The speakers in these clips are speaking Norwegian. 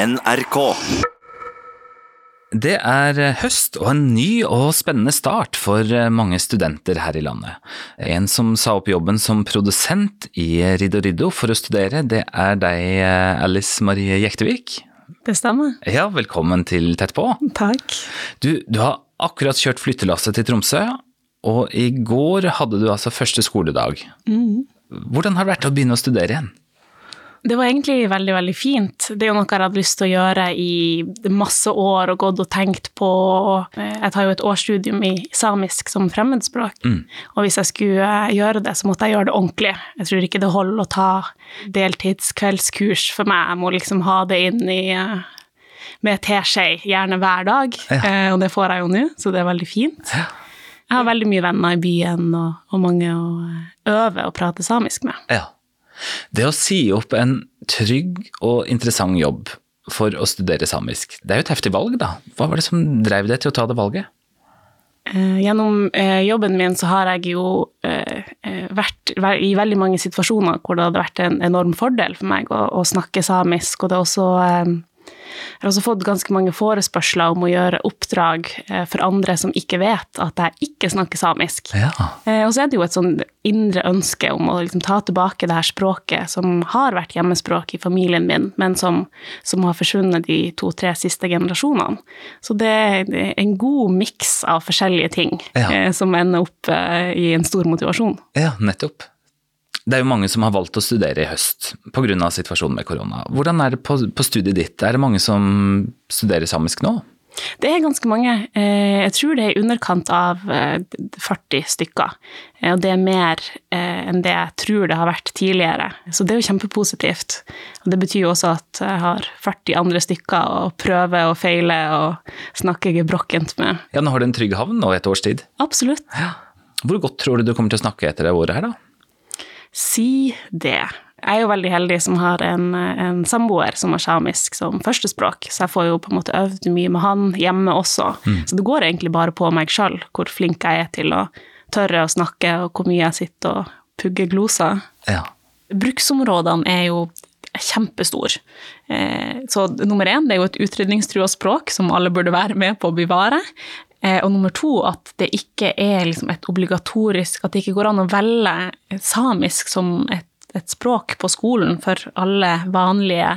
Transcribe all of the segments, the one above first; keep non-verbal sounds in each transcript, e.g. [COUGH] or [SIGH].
NRK. Det er høst og en ny og spennende start for mange studenter her i landet. En som sa opp jobben som produsent i Riddo Riddo for å studere, det er deg, Alice Marie Jektevik. Det stemmer. Ja, velkommen til Tett på. Takk. Du, du har akkurat kjørt flyttelasset til Tromsø, og i går hadde du altså første skoledag. Hvordan har det vært å begynne å studere igjen? Det var egentlig veldig, veldig fint. Det er jo noe jeg hadde lyst til å gjøre i masse år og gått og tenkt på. Jeg tar jo et årsstudium i samisk som fremmedspråk, og hvis jeg skulle gjøre det, så måtte jeg gjøre det ordentlig. Jeg tror ikke det holder å ta deltidskveldskurs for meg. Jeg må liksom ha det inn i med teskje, gjerne hver dag, Ja. og det får jeg jo nå, så det er veldig fint. Jeg har veldig mye venner i byen og, og mange å øve og prate samisk med. Ja. Det å si opp en trygg og interessant jobb for å studere samisk, det er jo et heftig valg, da. Hva var det som drev deg til å ta det valget? Eh, Gjennom eh, jobben min så har jeg jo eh, vært i veldig mange situasjoner hvor det hadde vært en enorm fordel for meg å, snakke samisk, og det er også jeg har også fått ganske mange forespørsler om å gjøre oppdrag eh, for andre som ikke vet at jeg ikke snakker samisk. Ja. Eh, Og så er det jo et sånn indre ønske om å liksom ta tilbake det her språket som har vært hjemmespråk i familien min, men som, som har forsvunnet de to-tre siste generasjonene. Så det er en god miks av forskjellige ting Ja. eh, som ender opp i en stor motivasjon. ja, nettopp. Det er jo mange som har valgt å studere i høst pga. situasjonen med korona. Hvordan er det på, på studiet ditt? Er det mange som studerer samisk nå? Det er ganske mange. Eh, Jeg tror det er i underkant av eh, 40 stykker. Eh, Og det er mer eh, enn det jeg tror det har vært tidligere. Så det er jo kjempepositivt. Og det betyr jo også at jeg har 40 andre stykker å prøve og feile og snakke gebrokkent med. Ja, nå har du en trygg havn nå et års tid. Absolutt. Hvor godt tror du du kommer til å snakke etter det året her, da? Si det. Jeg er jo veldig heldig som har en, en samboer som har samisk som førstespråk, så jeg får jo på en måte øvd mye med han hjemme også. Så det går egentlig bare på meg sjøl hvor flink jeg er til å tørre å snakke, og hvor mye jeg sitter og pugger gloser. Ja. Bruksområdene er jo kjempestor. Eh, Så nummer én, det er jo et utrydningstrua språk som alle burde være med på å bevare. Eh, Og nummer to, at det ikke er liksom et obligatorisk At det ikke går an å velge samisk som et, et språk på skolen for alle vanlige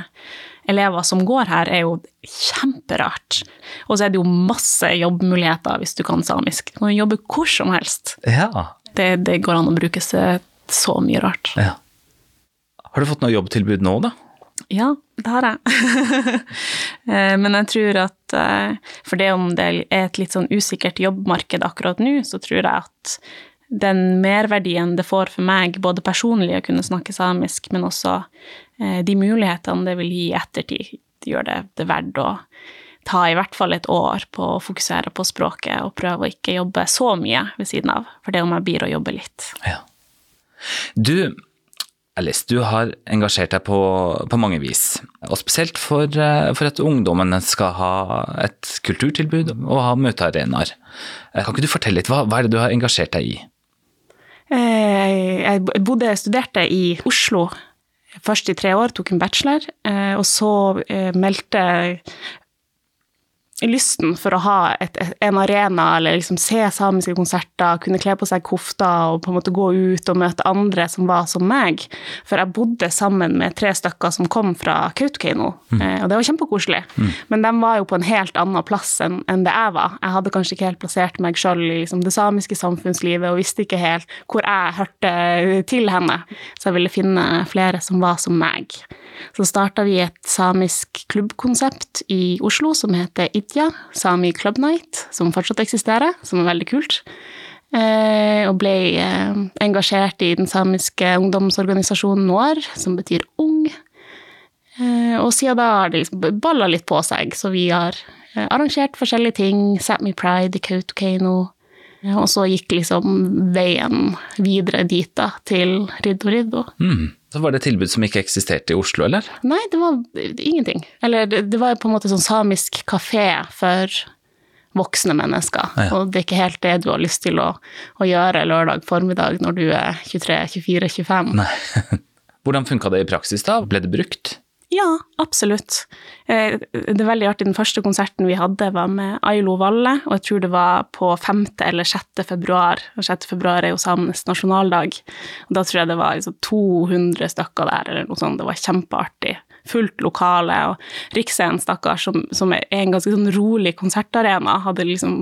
elever som går her, er jo kjemperart. Og så er det jo masse jobbmuligheter hvis du kan samisk. Du kan jobbe hvor som helst. Ja. Det, det går an å bruke seg så mye rart. ja. Har du fått noe jobbtilbud nå, da? Ja, det har jeg. [LAUGHS] Eh, Men jeg tror at eh, for det om det er et litt sånn usikkert jobbmarked akkurat nå, så tror jeg at den merverdien det får for meg, både personlig å kunne snakke samisk, men også eh, de mulighetene det vil gi i ettertid, gjør det, det verdt å ta i hvert fall et år på å fokusere på språket og prøve å ikke jobbe så mye ved siden av, for det om jeg blir å jobbe litt. Ja. Du, Alice, du har engasjert deg på, på mange vis, og spesielt for, eh, for at ungdommene skal ha et kulturtilbud og ha møtearenaer. Eh, Kan ikke du fortelle litt, hva, hva er det du har engasjert deg i? Eh, Jeg bodde, studerte i Oslo først i tre år, tok en bachelor, eh, og så eh, meldte lysten for å ha et, en arena, eller liksom se samiske konserter, kunne kle på seg kofta og på en måte gå ut og møte andre som var som meg. For jeg bodde sammen med tre stykker som kom fra Kautokeino, mm. og det var kjempekoselig. Men de var jo på en helt annen plass enn, en det jeg var. Jeg hadde kanskje ikke helt plassert meg sjøl i liksom, det samiske samfunnslivet og visste ikke helt hvor jeg hørte til henne, så jeg ville finne flere som var som meg. Så starta vi et samisk klubbkonsept i Oslo som heter Idja, Sami Club Night, som fortsatt eksisterer, som er veldig kult. Eh, og ble eh, engasjert i den samiske ungdomsorganisasjonen NOR, som betyr ung. Eh, og siden da har det liksom balla litt på seg, så vi har arrangert forskjellige ting. Sápmi Pride i Kautokeino. Og så gikk liksom veien videre dit, da, til Riddo Riddo. Mm. Så var det et tilbud som ikke eksisterte i Oslo, eller? Nei, det var ingenting. Eller det, det var på en måte sånn samisk kafé for voksne mennesker. Ja. Og det er ikke helt det du har lyst til å, å gjøre lørdag formiddag når du er 23, 24, 25. Nei. [LAUGHS] Hvordan funka det i praksis da? Ble det brukt? Ja, absolutt. Eh, det er veldig artig. Den første konserten vi hadde, var med Ailo Valle, og jeg tror det var på 5. eller 6. februar. Og 6. februar er jo samenes nasjonaldag. Og da tror jeg det var liksom 200 stykker der, eller noe sånt. Det var kjempeartig fullt lokale. Og Riksscenen, stakkar, som, som, er en ganske sånn rolig konsertarena, hadde liksom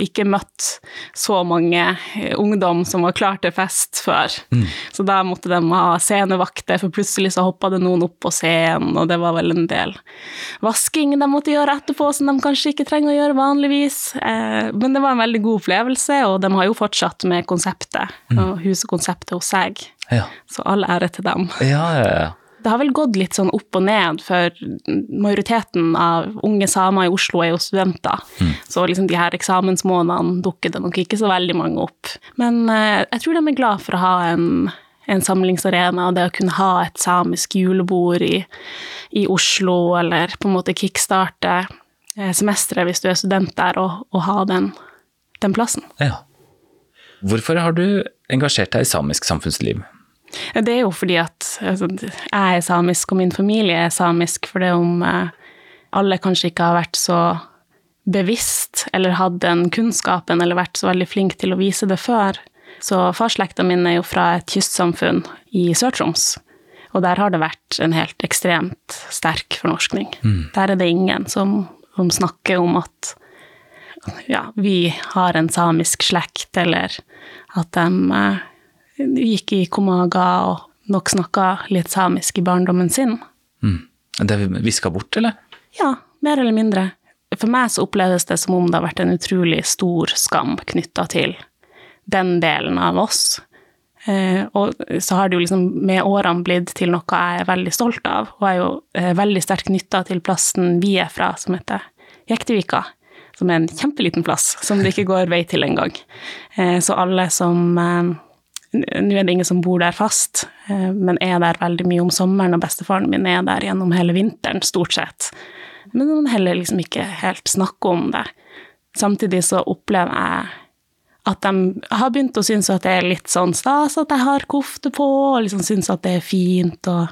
ikke møtt så mange eh, ungdom som var klar til fest før. Mm. Så da måtte de ha scenevakter, for plutselig så hoppa det noen opp på scenen, og det var vel en del vasking de måtte gjøre etterpå, som de kanskje ikke trenger å gjøre vanligvis. Eh, men det var en veldig god opplevelse, og de har jo fortsatt med konseptet, mm. og husekonseptet hos seg. Ja. Så all ære til dem. Ja, ja, ja det har vel gått litt sånn opp og ned, for majoriteten av unge samer i Oslo er jo studenter. Mm. Så liksom de her eksamensmånedene dukker det nok ikke så veldig mange opp. Men eh, jeg tror de er glad for å ha en, en samlingsarena, og det å kunne ha et samisk julebord i, i Oslo, eller på en måte kickstarte eh, semesteret hvis du er student der, og, og ha den, den plassen. Ja. Hvorfor har du engasjert deg i samisk samfunnsliv? Det er jo fordi at altså, jeg er samisk, og min familie er samisk, for det om eh, alle kanskje ikke har vært så bevisst eller hatt den kunnskapen eller vært så veldig flink til å vise det før. Så farsslekta min er jo fra et kystsamfunn i Sør-Troms, og der har det vært en helt ekstremt sterk fornorskning. Mm. Der er det ingen som, som snakker om at ja, vi har en samisk slekt, eller at de eh, gikk i Komaga og nok snakka litt samisk i barndommen sin. Mm. Det er viska bort, eller? Ja, mer eller mindre. For meg så oppleves det som om det har vært en utrolig stor skam knytta til den delen av oss. Eh, og så har det jo liksom med årene blitt til noe jeg er veldig stolt av, og er jo eh, veldig sterkt knytta til plassen vi er fra, som heter Jektivika. Som er en kjempeliten plass, som det ikke går vei til engang. Eh, så alle som eh, nå er det ingen som bor der fast, eh, men er der veldig mye om sommeren, og bestefaren min er der gjennom hele vinteren, stort sett. Men noen heller liksom ikke helt snakker om det. Samtidig så opplever jeg at de har begynt å synes at det er litt sånn stas at jeg har kofte på, og liksom synes at det er fint, og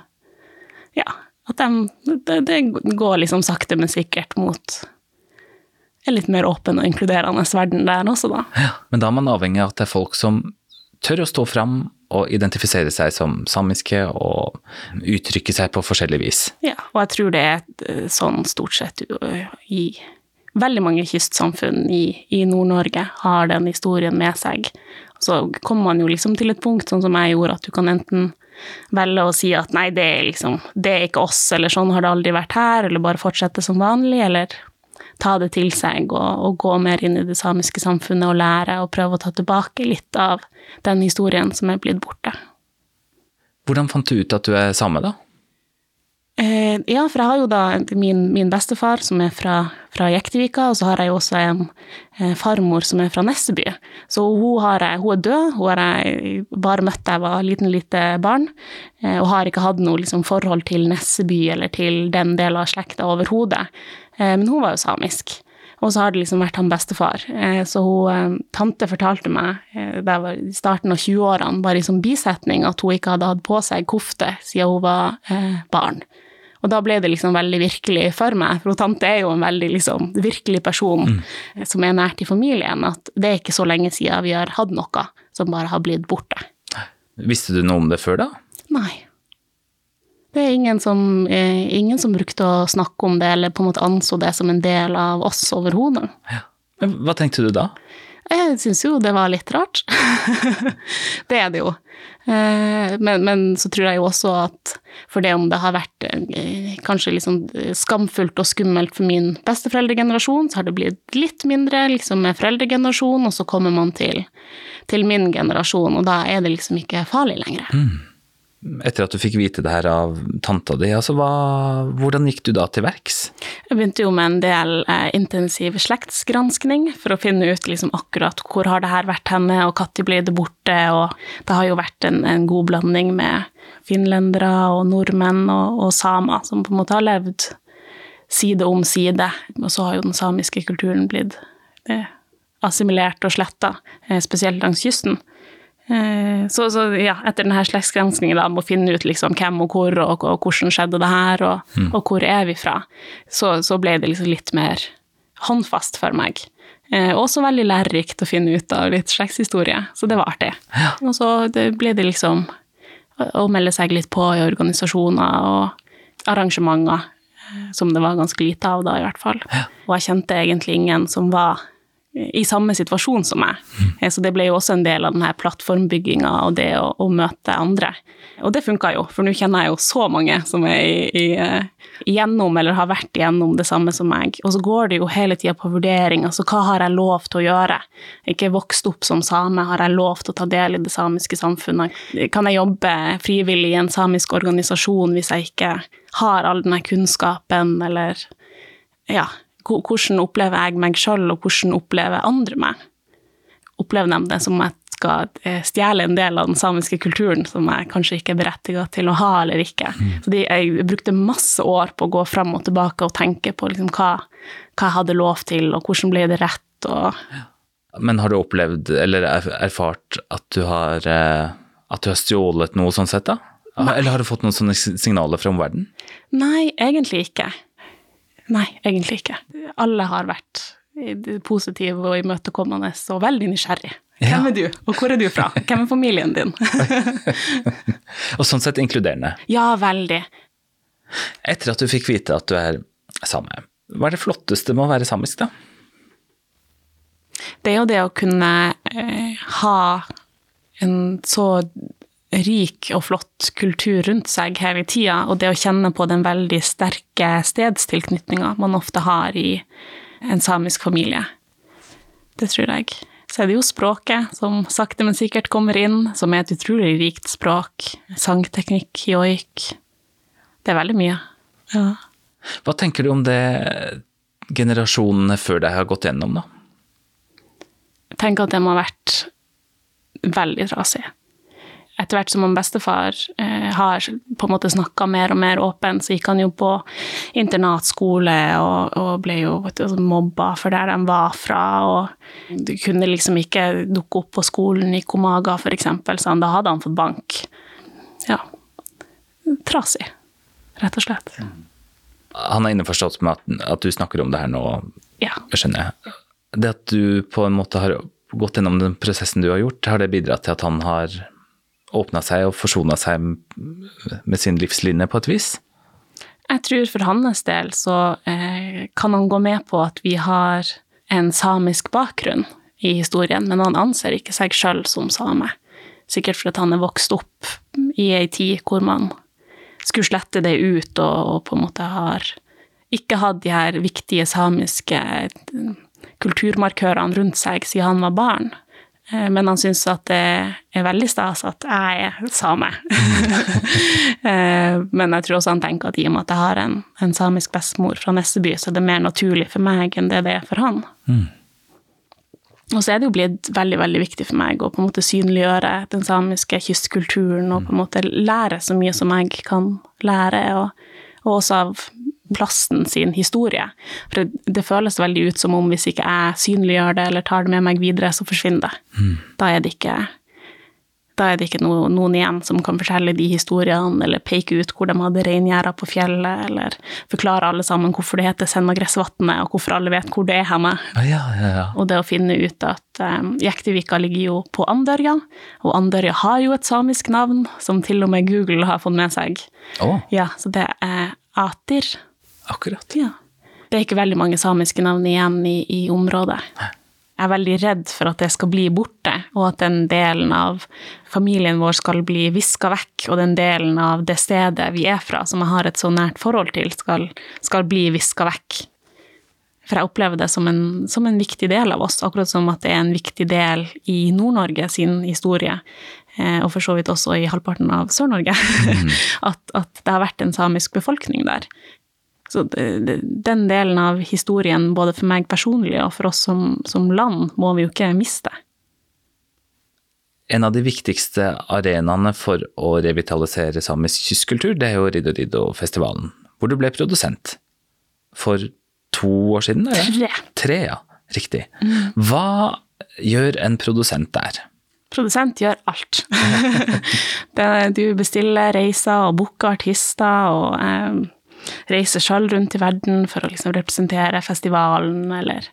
ja At de, det, det går liksom sakte, men sikkert mot en litt mer åpen og inkluderende verden der også, da. Ja, men da er man avhengig av at det er folk som tør å stå fram og identifisere seg som samiske og uttrykke seg på forskjellig vis. Ja, og jeg tror det er eh, sånn stort sett i veldig mange kystsamfunn i, i Nord-Norge har den historien med seg. Så kommer man jo liksom til et punkt, sånn som jeg gjorde, at du kan enten velge å si at nei, det er liksom, det er ikke oss, eller sånn har det aldri vært her, eller bare fortsette som vanlig, eller ta det til seg og, og, gå mer inn i det samiske samfunnet og lære og prøve å ta tilbake litt av den historien som er blitt borte. Hvordan fant du ut at du er same, da? Eh, ja, for jeg har jo da min, min bestefar som er fra, fra Jektvika, og så har jeg jo også en eh, farmor som er fra Nesseby. Så hun, har jeg, hun er død, hun har jeg bare møtt da jeg var liten, lite barn, eh, og har ikke hatt noe liksom, forhold til Nesseby eller til den delen av slekta overhodet. Eh, men hun var jo samisk. Og så har det liksom vært han bestefar. Eh, så hun, eh, tante fortalte meg det var i starten av 20-årene, bare i sånn bisetning, at hun ikke hadde hatt på seg kofte siden hun var barn. Og da ble det liksom veldig virkelig for meg, for hun tante er jo en veldig liksom virkelig person mm. som er nært i familien, at det er ikke så lenge siden vi har hatt noe som bare har blitt borte. Visste du noe om det før da? Nei. Det er ingen som, eh, ingen som, brukte å snakke om det, eller på en måte anså det som en del av oss overhodet. Ja. Hva tenkte du da? Jeg syns jo det var litt rart. [LAUGHS] det er det jo. Eh, men, men, så tror jeg jo også at for det om det har vært eh, kanskje liksom skamfullt og skummelt for min besteforeldregenerasjon, så har det blitt litt mindre liksom med foreldregenerasjon, og så kommer man til, til min generasjon, og da er det liksom ikke farlig lenger. Mm etter at du fikk vite det her av tanta di, altså hva, hvordan gikk du da til verks? Jeg begynte jo med en del eh, intensiv slektsgranskning for å finne ut liksom akkurat hvor har det her vært henne, og når ble det borte, og det har jo vært en, en god blanding med finlendere og nordmenn og, og, samer som på en måte har levd side om side, og så har jo den samiske kulturen blitt eh, assimilert og sletta, eh, spesielt langs kysten. Eh, Så, så ja, etter denne slektsgranskingen å finne ut liksom hvem og hvor, og, og hvordan skjedde det her, og, og hvor er vi fra, så, så ble det liksom litt mer håndfast for meg. Eh, også veldig lærerikt å finne ut av litt slektshistorie, så det var artig. Og så det ble det liksom å melde seg litt på i organisasjoner og arrangementer, eh, som det var ganske lite av da, i hvert fall. Og jeg kjente egentlig ingen som var i samme situasjon som meg. Eh, Så det ble jo også en del av denne plattformbygginga og det å, å møte andre. Og det funka jo, for nå kjenner jeg jo så mange som er i, i, eh, eller har vært igjennom det samme som meg. Og så går det jo hele tida på vurdering. Altså hva har jeg lov til å gjøre? Ikke vokst opp som same, har jeg lov til å ta del i det samiske samfunnet? Kan jeg jobbe frivillig i en samisk organisasjon hvis jeg ikke har all denne kunnskapen, eller ja, hvordan opplever jeg meg sjøl, og hvordan opplever andre meg? Opplever de det som jeg skal eh, stjele en del av den samiske kulturen som jeg kanskje ikke er berettiga til å ha eller ikke? Så de, jeg brukte masse år på å gå fram og tilbake og tenke på liksom hva, hva jeg hadde lov til, og hvordan ble det rett, og Men har du opplevd, eller erfart, at du har, eh, at du har stjålet noe sånn sett, da? Eller har du fått noen sånne signaler fra omverdenen? Nei, egentlig ikke. Nei, egentlig ikke. Alle har vært positive og imøtekommende og veldig nysgjerrig. Hvem er du, og hvor er du fra? [LAUGHS] Hvem er familien din? [LAUGHS] Og sånn sett inkluderende. ja, veldig. Etter at du fikk vite at du er same, hva er det flotteste med å være samisk, da? Det er jo det å kunne eh, ha en så rik og flott kultur rundt seg hele tida, og det å kjenne på den veldig sterke stedstilknytninga man ofte har i en samisk familie. Det tror jeg. Så er det jo språket som sakte, men sikkert kommer inn, som er et utrolig rikt språk. Sangteknikk, joik. Det er veldig mye. Ja. Hva tenker du om det generasjonene før deg har gått gjennom, da? Jeg tenker at det må ha vært veldig trasig. Etter hvert som han bestefar eh, har på en måte snakka mer og mer åpent, så gikk han jo på internatskole og, og ble jo du, mobba for der de var fra. Og du kunne liksom ikke dukke opp på skolen i Komaga, eksempel, så han, da hadde han fått bank. Ja. Trasig, rett og slett. Han er innforstått med at, at du snakker om det her nå, Ja. skjønner jeg. Det at du på en måte har gått gjennom den prosessen du har gjort, har det bidratt til at han har åpna seg og forsona seg med sin livslinje på et vis? Jeg tror for hans del så eh, kan han gå med på at vi har en samisk bakgrunn i historien, men han anser ikke seg sjøl som same. Sikkert fordi han er vokst opp i ei tid hvor man skulle slette det ut, og, på en måte har ikke hatt de her viktige samiske kulturmarkørene rundt seg siden han var barn. Eh, Men han syns at det er veldig stas at jeg er same. [LAUGHS] Eh, Men jeg tror også han tenker at i og med at jeg har en, en samisk bestemor fra Nesseby, så er det mer naturlig for meg enn det det er for han. Og så er det jo blitt veldig veldig viktig for meg å på en måte synliggjøre den samiske kystkulturen og på en måte lære så mye som jeg kan lære, og, og også av plassen sin historie. For det, det føles veldig ut som om hvis ikke jeg synliggjør det eller tar det med meg videre, så forsvinner det. Da er det ikke da er det ikke no, noen igjen som kan fortelle de historiene, eller peke ut hvor de hadde reingjerder på fjellet, eller forklare alle sammen hvorfor det heter Sennagressvatnet, og hvorfor alle vet hvor det er henne. Ja, ja, ja. Og det å finne ut at um, Jektvika ligger jo på Andørja, og Andørja har jo et samisk navn, som til og med Google har fått med seg. Oh. Ja, så det er Atir. Akkurat. Ja. Det er ikke veldig mange samiske navn igjen i, i området. Jeg er veldig redd for at det skal bli borte, og at den delen av familien vår skal bli viska vekk, og den delen av det stedet vi er fra, som jeg har et så nært forhold til, skal, skal bli viska vekk. For jeg opplever det som en, som en viktig del av oss, akkurat som at det er en viktig del i Nord-Norge sin historie, eh, og for så vidt også i halvparten av Sør-Norge, [LAUGHS] at, at det har vært en samisk befolkning der. Så den delen av historien, både for meg personlig og for oss som, som land, må vi jo ikke miste. En av de viktigste arenaene for å revitalisere samisk kystkultur, det er jo Riddo Riddo-festivalen, hvor du ble produsent for to år siden? Eller? Tre. Tre, ja. Riktig. Hva gjør en produsent der? Produsent gjør alt. [LAUGHS] du bestiller reiser og booker artister og eh, reiser sjøl rundt i verden for å liksom representere festivalen eller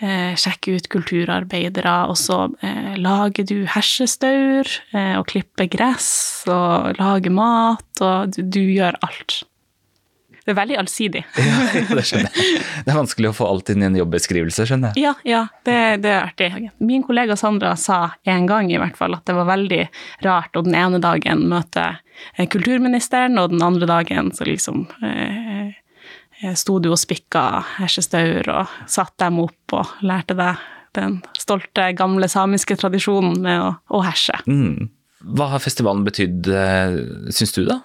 eh, sjekke ut kulturarbeidere. Og så eh, lager du hersestaur eh, og klipper gress og lager mat, og du, du gjør alt. Det er veldig allsidig. [LAUGHS] Ja, det skjønner jeg. Det er vanskelig å få alt inn i en jobbeskrivelse, skjønner jeg. Ja, ja det, det, er artig. Min kollega Sandra sa en gang i hvert fall at det var veldig rart å den ene dagen møte eh, kulturministeren, og den andre dagen så liksom eh, eh sto du og spikka hersestaur og satte dem opp og lærte deg den stolte, gamle samiske tradisjonen med å, å herse. Mm. Hva har festivalen betydd, eh, syns du, da?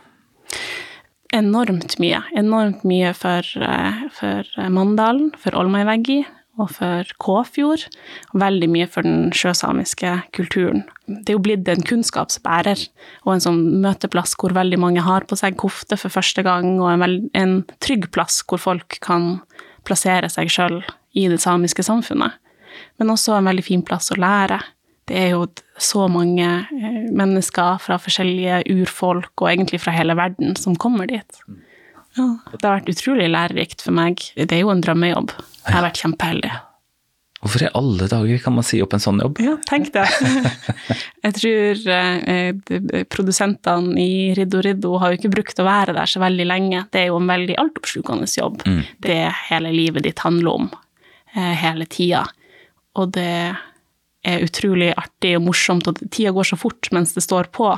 Enormt mye. Enormt mye for, eh, for Mandalen, for Olmaiveggi og for Kåfjord. Og veldig mye for den sjøsamiske kulturen. Det er jo blitt en kunnskapsbærer og en sånn møteplass hvor veldig mange har på seg kofte for første gang, og en, veld, en trygg plass hvor folk kan plassere seg sjøl i det samiske samfunnet. Men også en veldig fin plass å lære det er jo så mange eh, mennesker fra forskjellige urfolk, og egentlig fra hele verden, som kommer dit. Ja, det har vært utrolig lærerikt for meg. Det er jo en drømmejobb. Jeg har vært kjempeheldig. Hvorfor i alle dager kan man si opp en sånn jobb? Ja, tenk det. [LAUGHS] Jeg tror eh, produsentene i Riddo Riddo har jo ikke brukt å være der så veldig lenge. Det er jo en veldig altoppslukende jobb. Mm. Det hele livet ditt handler om eh, hele tida. Og det er utrolig artig og morsomt, og tida går så fort mens det står på.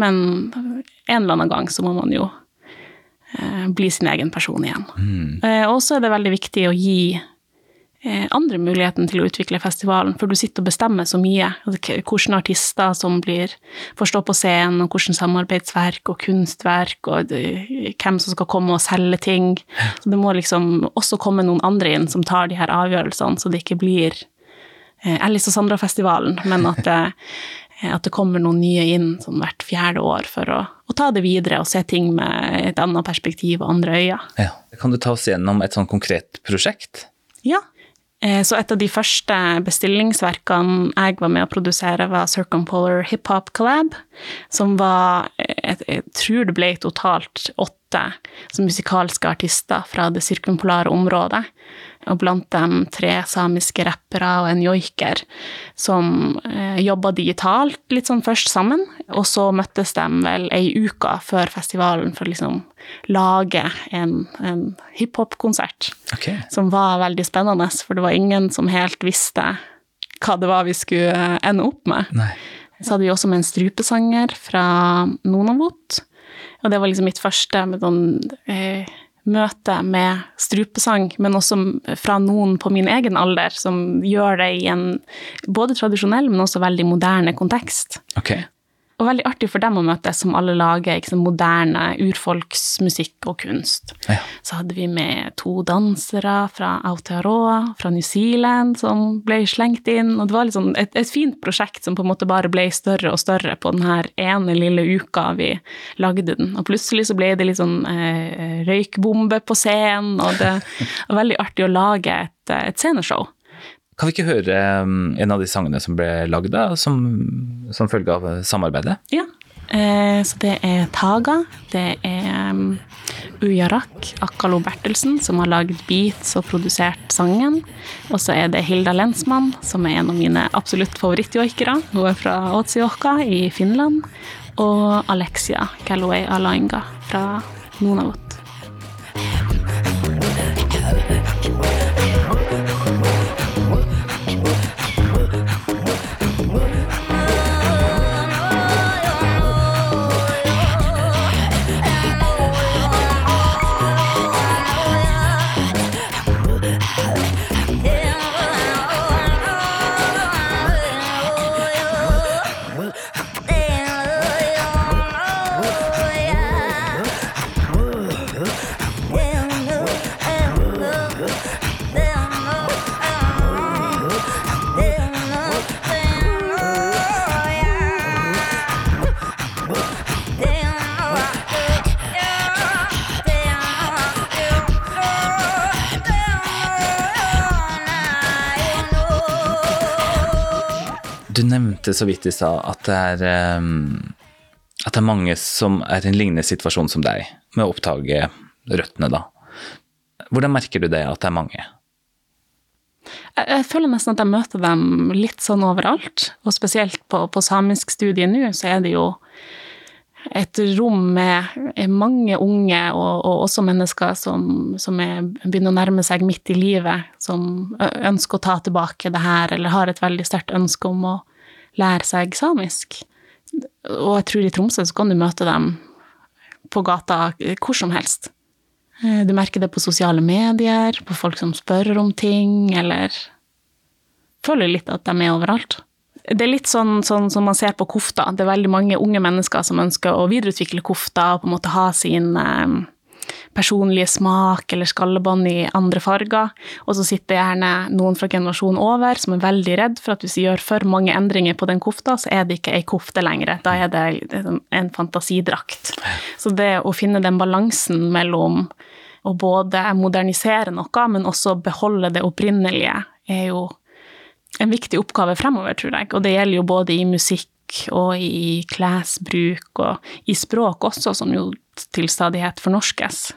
Men en eller annen gang så må man jo eh, bli sin egen person igjen. Mm. Eh, og så er det veldig viktig å gi eh, andre muligheten til å utvikle festivalen, for du sitter og bestemmer så mye. Hvilke artister som blir, får stå på scenen, og hvilke samarbeidsverk og kunstverk, og hvem som skal komme og selge ting. Så det må liksom også komme noen andre inn som tar de her avgjørelsene, så det ikke blir Alice og Sandra-festivalen, men at det, eh, at det, kommer noen nye inn sånn hvert fjerde år for å, å, ta det videre og se ting med et annet perspektiv og andre øyne. Ja. Kan du ta oss gjennom et sånn konkret prosjekt? Ja. Eh, så et av de første bestillingsverkene jeg var med å produsere, var Circumpolar Hip Hop Collab, som var Jeg, jeg tror det ble totalt åtte musikalske artister fra det sirkumpolare området og blant dem tre samiske rappere og en joiker som eh, jobba digitalt litt sånn først sammen, og så møttes de vel ei uke før festivalen for å liksom lage en, en hiphop-konsert. Okay. Som var veldig spennende, for det var ingen som helt visste hva det var vi skulle eh, ende opp med. Nei. Så hadde vi også med en strupesanger fra Nonavot. Og det var liksom mitt første med sånn eh, møte med strupesang, men også fra noen på min egen alder, som gjør det i en både tradisjonell, men også veldig moderne kontekst. Okay. Og veldig artig for dem å møtes, som alle lager liksom, moderne urfolksmusikk og kunst. Ja. Så hadde vi med to dansere fra Aotearoa, fra New Zealand, som ble slengt inn. Og det var liksom et, et, fint prosjekt som på en måte bare ble større og større på den her ene lille uka vi lagde den. Og plutselig så ble det litt sånn eh, røykbombe på scenen, og det var veldig artig å lage et, et sceneshow. Kan vi ikke høre um, en av de sangene som ble lagd som, som, følge av samarbeidet? Ja. Eh, så det er Taga. Det er um, Ujarak Akkalo Bertelsen som har lagd beats og produsert sangen. Og så er det Hilda Lensmann, som er en av mine absolutt favorittjoikere. Hun er fra Otsioka i Finland. Og Alexia Galloway Alainga fra Nunavut. Nevnte så vidt i stad at det er um, at det er mange som er i en lignende situasjon som deg, med å oppdage røttene, da. Hvordan merker du det, at det er mange? Jeg, føler nesten at jeg møter dem litt sånn overalt. Og spesielt på, på samiskstudiet nå, så er det jo et rom med mange unge, og, og også mennesker som, som er, begynner å nærme seg midt i livet, som ønsker å ta tilbake det her, eller har et veldig sterkt ønske om å lære seg samisk. Og jeg tror i Tromsø så kan du møte dem på gata hvor som helst. Eh, du merker det på sosiale medier, på folk som spør om ting, eller Føler litt at de er overalt. Det er litt sånn, sånn som man ser på kofta. Det er veldig mange unge mennesker som ønsker å videreutvikle kofta og på en måte ha sin eh, personlige smak eller skallebånd i andre farger. Og så sitter gjerne noen fra generasjonen over som er veldig redd for at hvis vi gjør for mange endringer på den kofta, så er det ikke ei kofte lenger. Da er det en fantasidrakt. Så det å finne den balansen mellom å både modernisere noe, men også beholde det opprinnelige, er jo en viktig oppgave fremover, tror jeg. Og det gjelder jo både i musikk og i klesbruk og i språk også, som jo til stadighet fornorskes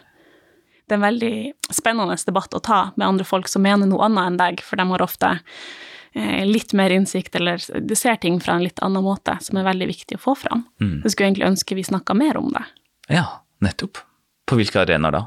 det er en veldig spennende debatt å ta med andre folk som mener noe annet enn deg, for de har ofte eh, litt mer innsikt, eller de ser ting fra en litt annen måte, som er veldig viktig å få fram. Mm. Jeg skulle egentlig ønske vi snakka mer om det. Ja, nettopp. På hvilke arenaer da?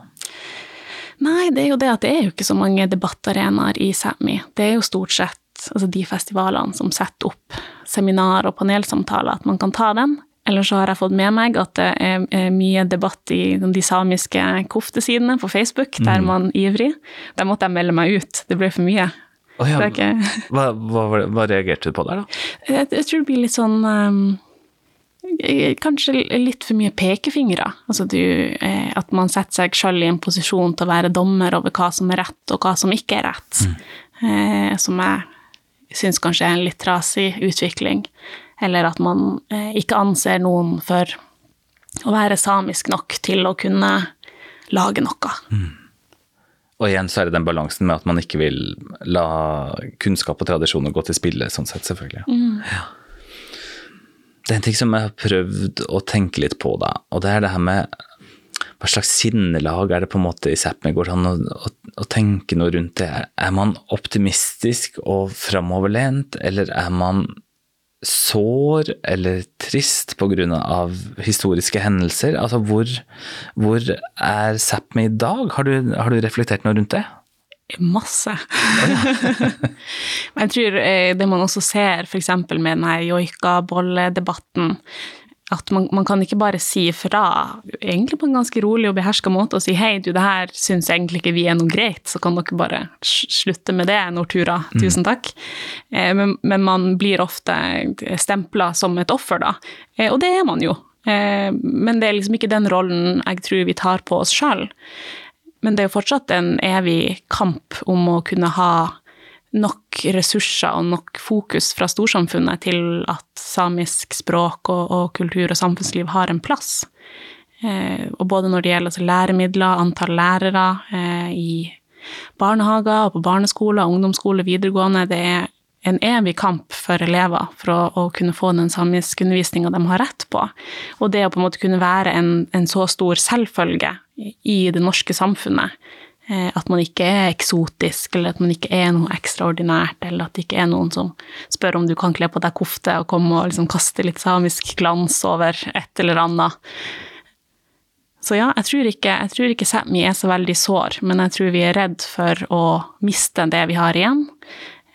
Nei, det er jo det at det er jo ikke så mange debattarenaer i Sápmi. Det er jo stort sett altså de festivalene som setter opp seminar og panelsamtaler, at man kan ta den. Eller så har jeg fått med meg at det er mye debatt i de samiske koftesidene på Facebook, der mm. man ivrig. Der måtte jeg melde meg ut. Det ble for mye. Oh, ja. ikke... hva, hva, hva, reagerte du på der, da? Jeg, jeg tror det blir litt sånn um, Kanskje litt for mye pekefingre. Altså du, eh, at man setter seg sjøl i en posisjon til å være dommer over hva som er rett, og hva som ikke er rett. Mm. Eh, som jeg syns kanskje er en litt trasig utvikling eller at man eh, ikke anser noen for å være samisk nok til å kunne lage noe. Mm. Og igjen så er det den balansen med at man ikke vil la kunnskap og tradisjoner gå til spille, sånn sett, selvfølgelig. Mm. Ja. Det er en ting som jeg har prøvd å tenke litt på, da, og det er det her med hva slags sinnelag er det på en måte i Sápmi? Går det an å, å, å, tenke noe rundt det? Er man optimistisk og framoverlent, eller er man sår eller trist pga. historiske hendelser? Altså, hvor, hvor er Sápmi i dag? Har du, har du, reflektert noe rundt det? Masse. [LAUGHS] Men jeg tror eh, det man også ser f.eks. med denne joikabolledebatten, at man, man, kan ikke bare si fra, egentlig på en ganske rolig og beherska måte, og si hei, du, det her syns egentlig ikke vi er noe greit, så kan dere bare slutte med det, Nortura, mm. tusen takk. Eh, men, men, man blir ofte stempla som et offer, da. Eh, og det er man jo. Eh, men det er liksom ikke den rollen jeg tror vi tar på oss sjøl. Men det er jo fortsatt en evig kamp om å kunne ha nok ressurser og nok fokus fra storsamfunnet til at samisk språk og, og kultur og samfunnsliv har en plass. Eh, og både når det gjelder altså læremidler, antall lærere eh, i barnehager og på barneskoler, ungdomsskole, videregående, det er en evig kamp for elever for å, å kunne få den samiskundervisninga de har rett på. Og det å på en måte kunne være en, en så stor selvfølge i det norske samfunnet, at man ikke er eksotisk, eller at man ikke er noe ekstraordinært, eller at det ikke er noen som spør om du kan kle på deg kofte og komme og liksom kaste litt samisk glans over et eller annet. Så ja, jeg tror ikke, jeg ikke Sápmi er så veldig sår, men jeg tror vi er redd for å miste det vi har igjen.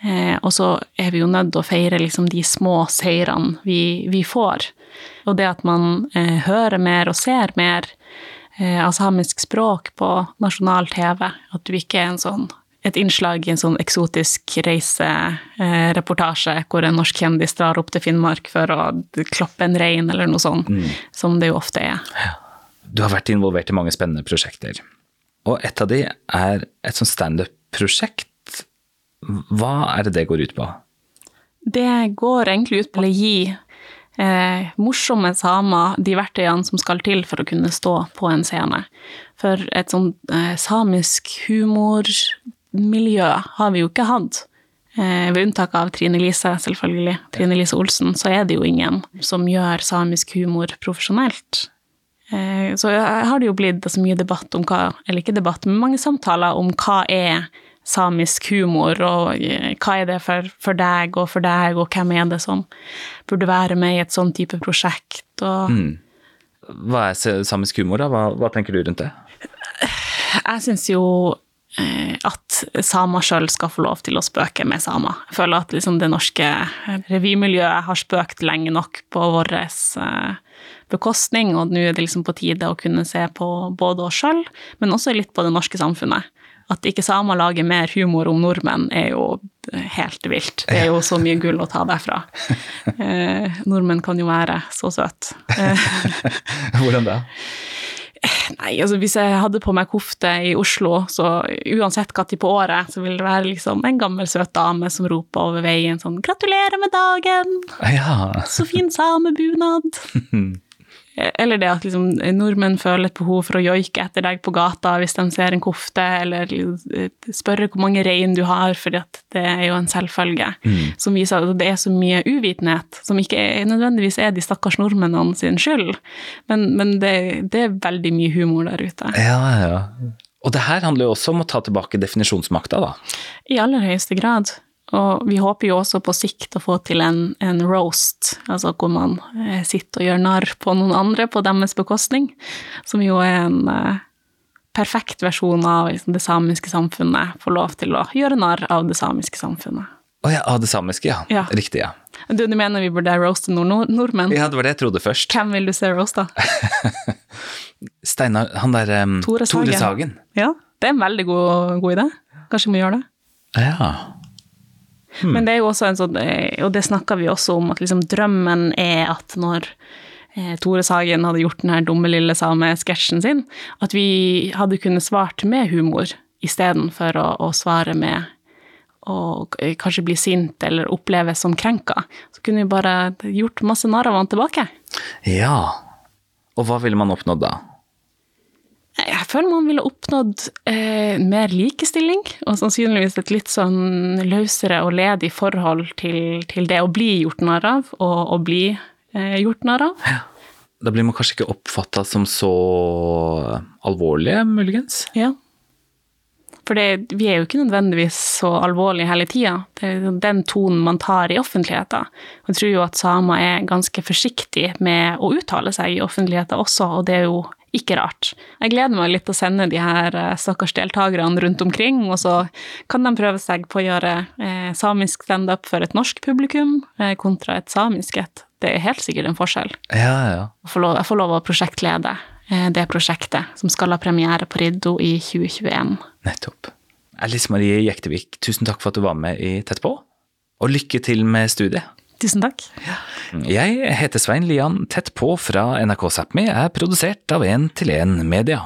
Eh, og så er vi jo nødt til å feire liksom de små seirene vi, vi får. Og det at man eh, hører mer og ser mer, Eh, av samisk språk på nasjonal TV. At du ikke er en sånn, et innslag i en sånn eksotisk reisereportasje eh, hvor en norsk kjendis drar opp til Finnmark for å kloppe en rein eller noe sånt, mm. som det jo ofte er. Du har vært involvert i mange spennende prosjekter. Og et av de er et sånt standup-prosjekt. Hva er det det går ut på? Det går egentlig ut på å gi eh, morsomme samer de verktøyene som skal til for å kunne stå på en scene. For et sånt eh, samisk humormiljø har vi jo ikke hatt. Eh, ved unntak av Trine Lise, selvfølgelig. Trine Lise Olsen, så er det jo ingen som gjør samisk humor profesjonelt. Eh, så har det jo blitt så mye debatt om hva Eller ikke debatt, men mange samtaler om hva er samisk humor, og eh, hva er det for, for deg og for deg, og hvem er det som burde være med i et sånn type prosjekt, og mm. Hva er samisk humor, da? Hva, hva tenker du rundt det? Jeg syns jo eh, at samer sjøl skal få lov til å spøke med samer. Jeg føler at liksom det norske revymiljøet har spøkt lenge nok på vår eh, bekostning, og nå er det liksom på tide å kunne se på både oss sjøl, men også litt på det norske samfunnet. At ikke samer lager mer humor om nordmenn, er jo helt vilt. Det er jo så mye gull å ta derfra. [LAUGHS] Eh, nordmenn kan jo være så søte. Eh, [LAUGHS] Hvordan da? Nei, altså hvis jeg hadde på meg kofte i Oslo, så uansett når på året, så ville det være liksom en gammel, søt dame som roper over veien sånn 'Gratulerer med dagen! Ja. Så fin samebunad!' [LAUGHS] Eller det at liksom, nordmenn føler et behov for å joike etter deg på gata hvis de ser en kofte, eller spørre hvor mange rein du har, for det er jo en selvfølge. Mm. Som viser at det er så mye uvitenhet, som ikke er, nødvendigvis er de stakkars nordmennene sin skyld, men, men det, det, er veldig mye humor der ute. Ja, ja. Og det her handler jo også om å ta tilbake definisjonsmakta, da? I aller høyeste grad. Og vi håper jo også på sikt å få til en, en roast, altså hvor man eh, sitter og gjør narr på noen andre på deres bekostning, som jo er en eh, perfekt versjon av liksom, det samiske samfunnet, får lov til å gjøre narr av det samiske samfunnet. Å oh, ja, av det samiske, ja. ja. Riktig, ja. Du, du mener vi burde roaste nord -nord nordmenn? Ja, det var det jeg trodde først. Hvem vil du se roasta? [LAUGHS] Steinar Han der um, Tore, Sagen. Tore Sagen. Ja, det er en veldig god, god idé. Kanskje vi må gjøre det? Ja. Hmm. Men det er jo også en sånn, eh, og det snakka vi også om, at liksom drømmen er at når eh, Tore Sagen hadde gjort den her dumme lille samesketsjen sin, at vi hadde kunnet svart med humor istedenfor å, å svare med og kanskje bli sint eller oppleves som krenka. Så kunne vi bare gjort masse narr av han tilbake. Ja. Og hva ville man oppnådd da? Jeg føler man ville oppnådd eh, mer likestilling, og sannsynligvis et litt sånn løsere og ledig forhold til, til det å bli gjort narr av, og å bli eh, gjort narr av. Ja. Da blir man kanskje ikke oppfatta som så alvorlige, muligens? Ja. For det, vi er jo ikke nødvendigvis så alvorlige hele tida. Det er den tonen man tar i offentligheten. Jeg tror jo at samer er ganske forsiktige med å uttale seg i offentligheten også, og det er jo ikke rart. Jeg gleder meg litt til å sende de her eh, stakkars deltakerne rundt omkring, og så kan de prøve seg på å gjøre eh, samisk standup for et norsk publikum eh, kontra et samisk et. Det er helt sikkert en forskjell. Ja, ja. Jeg får lov, jeg får lov å prosjektlede eh, det prosjektet, som skal ha premiere på Riddo i 2021. Nettopp. Alice Marie Jektevik, tusen takk for at du var med i Tett på, og lykke til med studiet. Tusen takk. Jeg heter Svein Lian. Tett på fra NRK Sápmi er produsert av 1 til 1 Media.